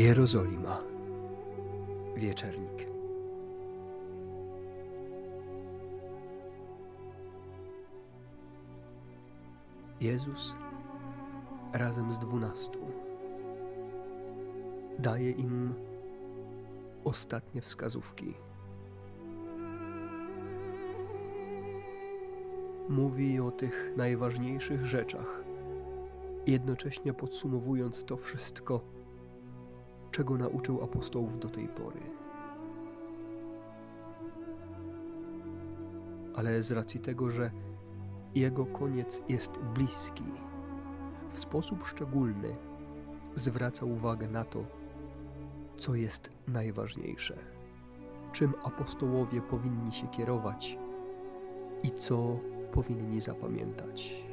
Jerozolima. Wieczernik. Jezus razem z dwunastu daje im ostatnie wskazówki. Mówi o tych najważniejszych rzeczach, jednocześnie podsumowując to wszystko, czego nauczył apostołów do tej pory. Ale z racji tego, że jego koniec jest bliski, w sposób szczególny zwraca uwagę na to, co jest najważniejsze, czym apostołowie powinni się kierować i co powinni zapamiętać.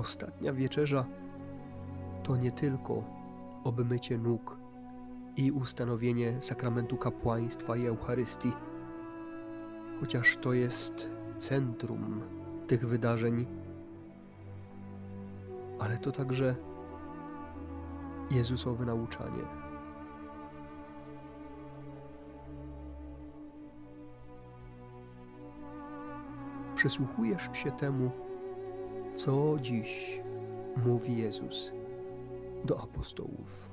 Ostatnia wieczerza to nie tylko obmycie nóg i ustanowienie sakramentu kapłaństwa i Eucharystii, chociaż to jest centrum tych wydarzeń, ale to także Jezusowe nauczanie. Przysłuchujesz się temu, co dziś mówi Jezus do apostołów.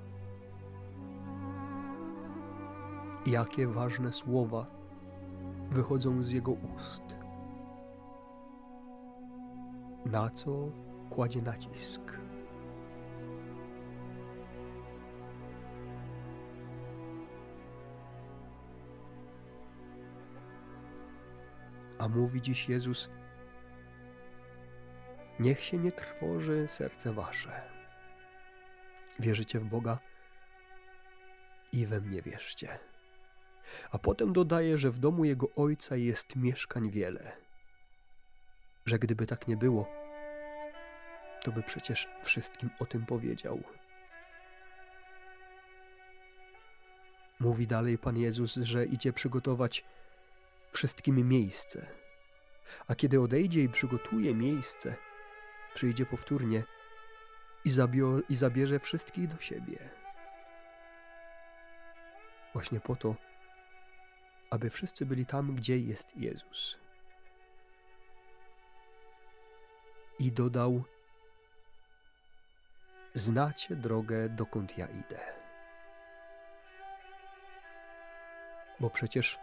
Jakie ważne słowa wychodzą z Jego ust. Na co kładzie nacisk. A mówi dziś Jezus, niech się nie trwoży serce wasze. Wierzycie w Boga i we mnie wierzcie. A potem dodaje, że w domu jego ojca jest mieszkań wiele. Że gdyby tak nie było, to by przecież wszystkim o tym powiedział. Mówi dalej Pan Jezus, że idzie przygotować wszystkim miejsce. A kiedy odejdzie i przygotuje miejsce, przyjdzie powtórnie i, zabio- i zabierze wszystkich do siebie. Właśnie po to, aby wszyscy byli tam, gdzie jest Jezus. I dodał: Znacie drogę, dokąd ja idę. Bo przecież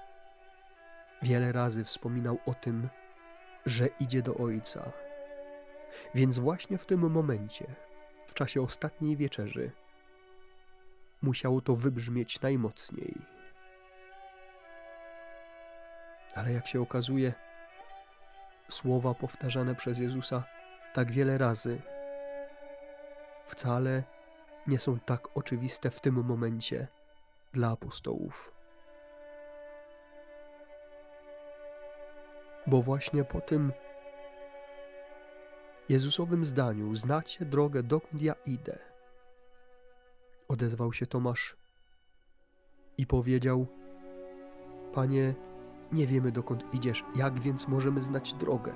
wiele razy wspominał o tym, że idzie do Ojca. Więc właśnie w tym momencie, w czasie ostatniej wieczerzy, musiało to wybrzmieć najmocniej. Ale jak się okazuje, słowa powtarzane przez Jezusa tak wiele razy wcale nie są tak oczywiste w tym momencie dla apostołów. Bo właśnie po tym Jezusowym zdaniu znacie drogę, dokąd ja idę, odezwał się Tomasz i powiedział: Panie, nie wiemy dokąd idziesz, jak więc możemy znać drogę?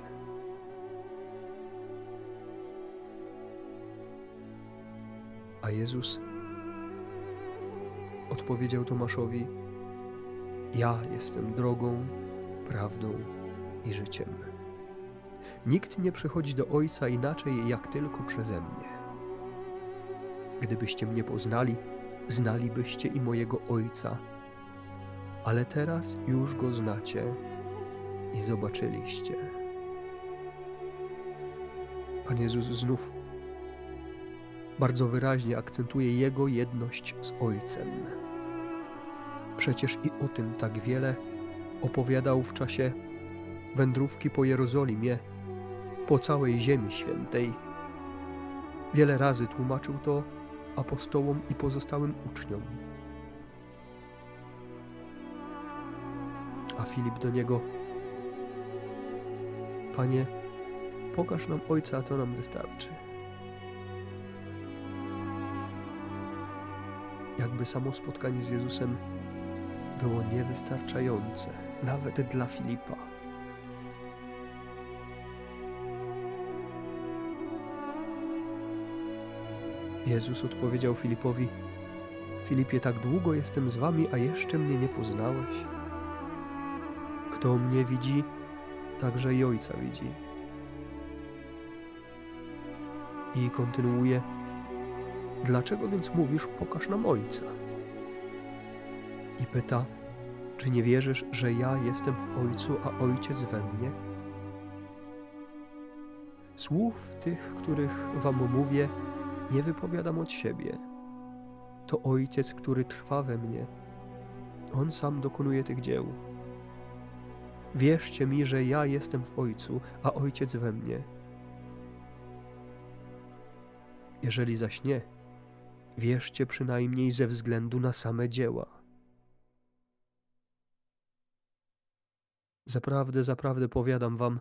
A Jezus odpowiedział Tomaszowi: Ja jestem drogą, prawdą i życiem. Nikt nie przychodzi do Ojca inaczej jak tylko przeze mnie. Gdybyście mnie poznali, znalibyście i mojego Ojca ale teraz już go znacie i zobaczyliście. Pan Jezus znów bardzo wyraźnie akcentuje Jego jedność z Ojcem. Przecież i o tym tak wiele opowiadał w czasie wędrówki po Jerozolimie, po całej Ziemi Świętej. Wiele razy tłumaczył to apostołom i pozostałym uczniom. A Filip do niego: Panie, pokaż nam Ojca, a to nam wystarczy. Jakby samo spotkanie z Jezusem było niewystarczające, nawet dla Filipa. Jezus odpowiedział Filipowi: Filipie, tak długo jestem z wami, a jeszcze mnie nie poznałeś. Kto mnie widzi, także i Ojca widzi. I kontynuuje: Dlaczego więc mówisz, pokaż nam Ojca? I pyta: Czy nie wierzysz, że ja jestem w Ojcu, a Ojciec we mnie? Słów tych, których wam mówię, nie wypowiadam od siebie. To Ojciec, który trwa we mnie. On sam dokonuje tych dzieł. Wierzcie mi, że ja jestem w Ojcu, a Ojciec we mnie. Jeżeli zaś nie, wierzcie przynajmniej ze względu na same dzieła. Zaprawdę, zaprawdę powiadam wam,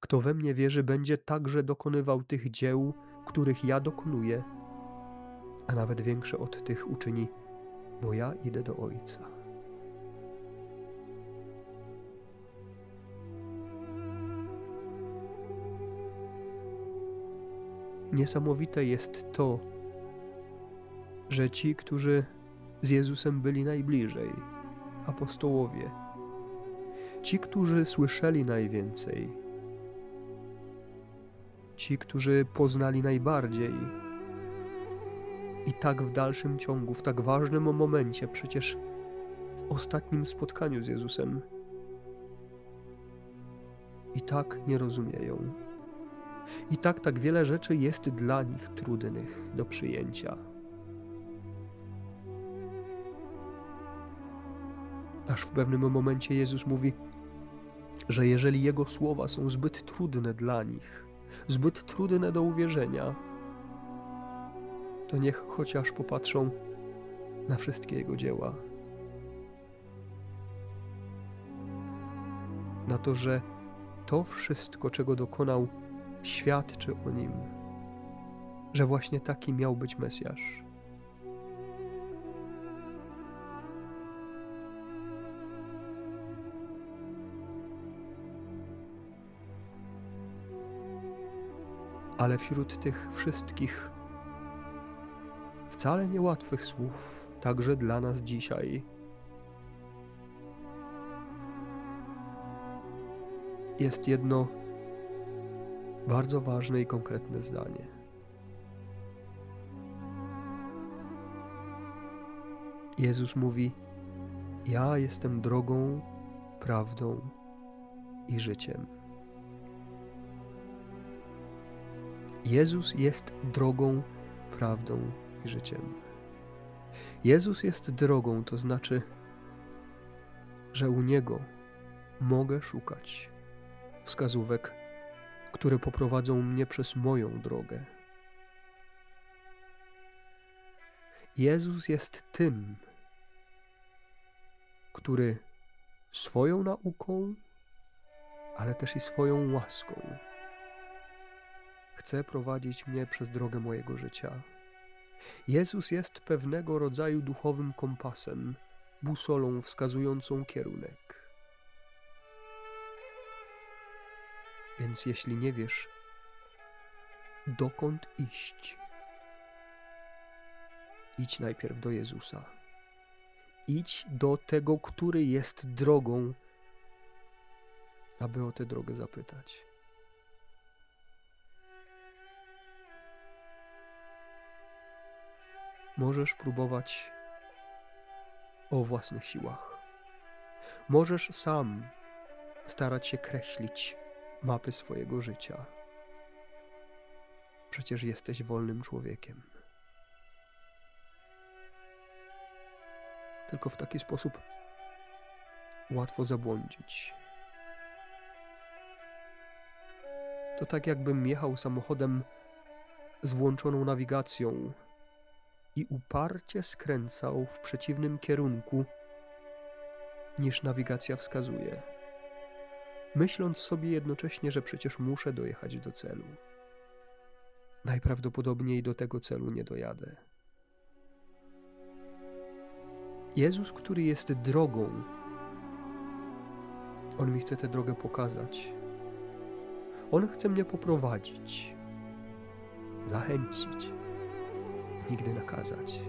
kto we mnie wierzy, będzie także dokonywał tych dzieł, których ja dokonuję, a nawet większe od tych uczyni, bo ja idę do Ojca. Niesamowite jest to, że ci, którzy z Jezusem byli najbliżej, apostołowie, ci, którzy słyszeli najwięcej, ci, którzy poznali najbardziej, i tak w dalszym ciągu, w tak ważnym momencie, przecież w ostatnim spotkaniu z Jezusem, i tak nie rozumieją. I tak tak wiele rzeczy jest dla nich trudnych do przyjęcia. Aż w pewnym momencie Jezus mówi, że jeżeli Jego słowa są zbyt trudne dla nich, zbyt trudne do uwierzenia, to niech chociaż popatrzą na wszystkie Jego dzieła. Na to, że to wszystko, czego dokonał, świadczy o nim, że właśnie taki miał być Mesjasz. Ale wśród tych wszystkich wcale niełatwych słów, także dla nas dzisiaj, jest jedno bardzo ważne i konkretne zdanie. Jezus mówi: Ja jestem drogą, prawdą i życiem. Jezus jest drogą, prawdą i życiem. Jezus jest drogą, to znaczy, że u Niego mogę szukać wskazówek które poprowadzą mnie przez moją drogę. Jezus jest tym, który swoją nauką, ale też i swoją łaską chce prowadzić mnie przez drogę mojego życia. Jezus jest pewnego rodzaju duchowym kompasem, busolą wskazującą kierunek. Więc jeśli nie wiesz, dokąd iść, idź najpierw do Jezusa. Idź do tego, który jest drogą, aby o tę drogę zapytać. Możesz próbować o własnych siłach. Możesz sam starać się kreślić mapy swojego życia. Przecież jesteś wolnym człowiekiem. Tylko w taki sposób łatwo zabłądzić. To tak jakbym jechał samochodem z włączoną nawigacją i uparcie skręcał w przeciwnym kierunku niż nawigacja wskazuje myśląc sobie jednocześnie, że przecież muszę dojechać do celu. Najprawdopodobniej do tego celu nie dojadę. Jezus, który jest drogą, On mi chce tę drogę pokazać. On chce mnie poprowadzić, zachęcić. Nigdy nakazać.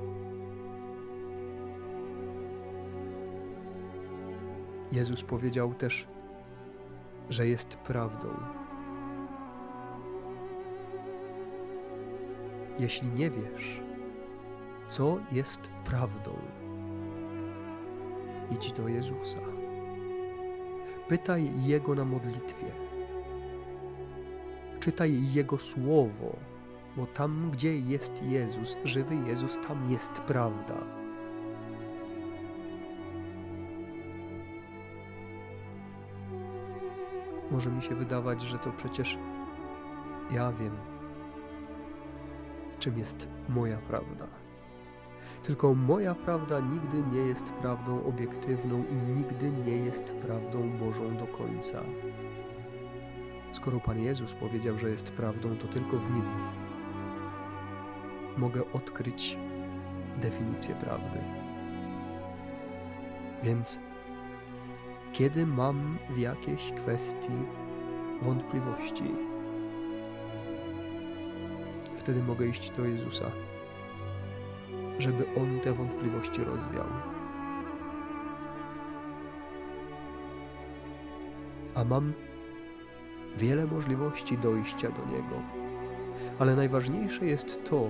Jezus powiedział też, że jest prawdą. Jeśli nie wiesz, co jest prawdą, idź do Jezusa. Pytaj Jego na modlitwie. Czytaj Jego słowo, bo tam, gdzie jest Jezus, żywy Jezus, tam jest prawda. Może mi się wydawać, że to przecież ja wiem, czym jest moja prawda. Tylko moja prawda nigdy nie jest prawdą obiektywną i nigdy nie jest prawdą Bożą do końca. Skoro Pan Jezus powiedział, że jest prawdą, to tylko w Nim mogę odkryć definicję prawdy. Więc kiedy mam w jakiejś kwestii wątpliwości, wtedy mogę iść do Jezusa, żeby On te wątpliwości rozwiał. A mam wiele możliwości dojścia do Niego, ale najważniejsze jest to,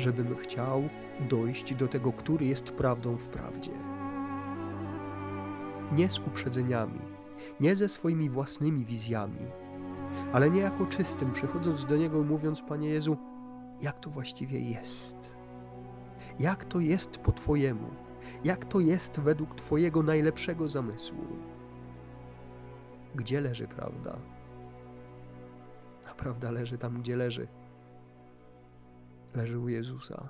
żebym chciał dojść do tego, który jest prawdą w prawdzie. Nie z uprzedzeniami, nie ze swoimi własnymi wizjami, ale nie jako czystym, przychodząc do Niego mówiąc, Panie Jezu, jak to właściwie jest? Jak to jest po Twojemu? Jak to jest według Twojego najlepszego zamysłu? Gdzie leży prawda? A prawda leży tam, gdzie leży. Leży u Jezusa.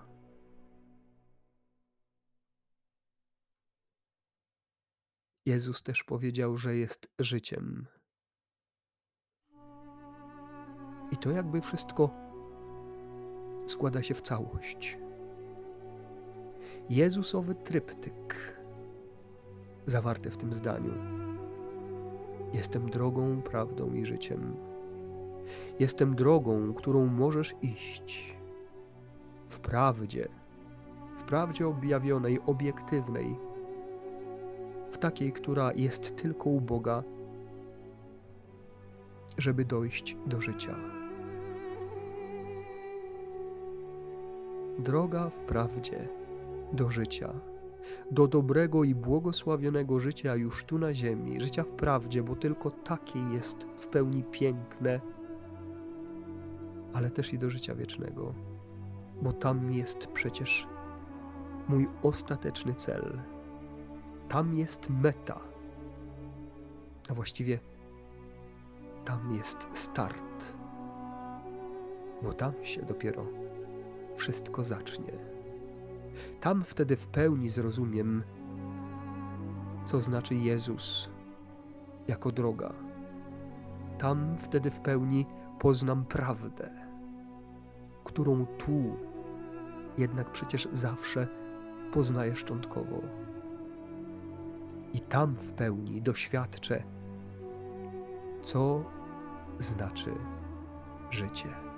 Jezus też powiedział, że jest życiem. I to jakby wszystko składa się w całość. Jezusowy tryptyk zawarty w tym zdaniu. Jestem drogą, prawdą i życiem. Jestem drogą, którą możesz iść. W prawdzie, w prawdzie objawionej, obiektywnej, w takiej, która jest tylko u Boga, żeby dojść do życia. Droga w prawdzie do życia, do dobrego i błogosławionego życia już tu na ziemi, życia w prawdzie, bo tylko takie jest w pełni piękne, ale też i do życia wiecznego, bo tam jest przecież mój ostateczny cel. Tam jest meta, a właściwie tam jest start, bo tam się dopiero wszystko zacznie. Tam wtedy w pełni zrozumiem, co znaczy Jezus jako droga. Tam wtedy w pełni poznam prawdę, którą tu jednak przecież zawsze poznaję szczątkowo. I tam w pełni doświadczę, co znaczy życie.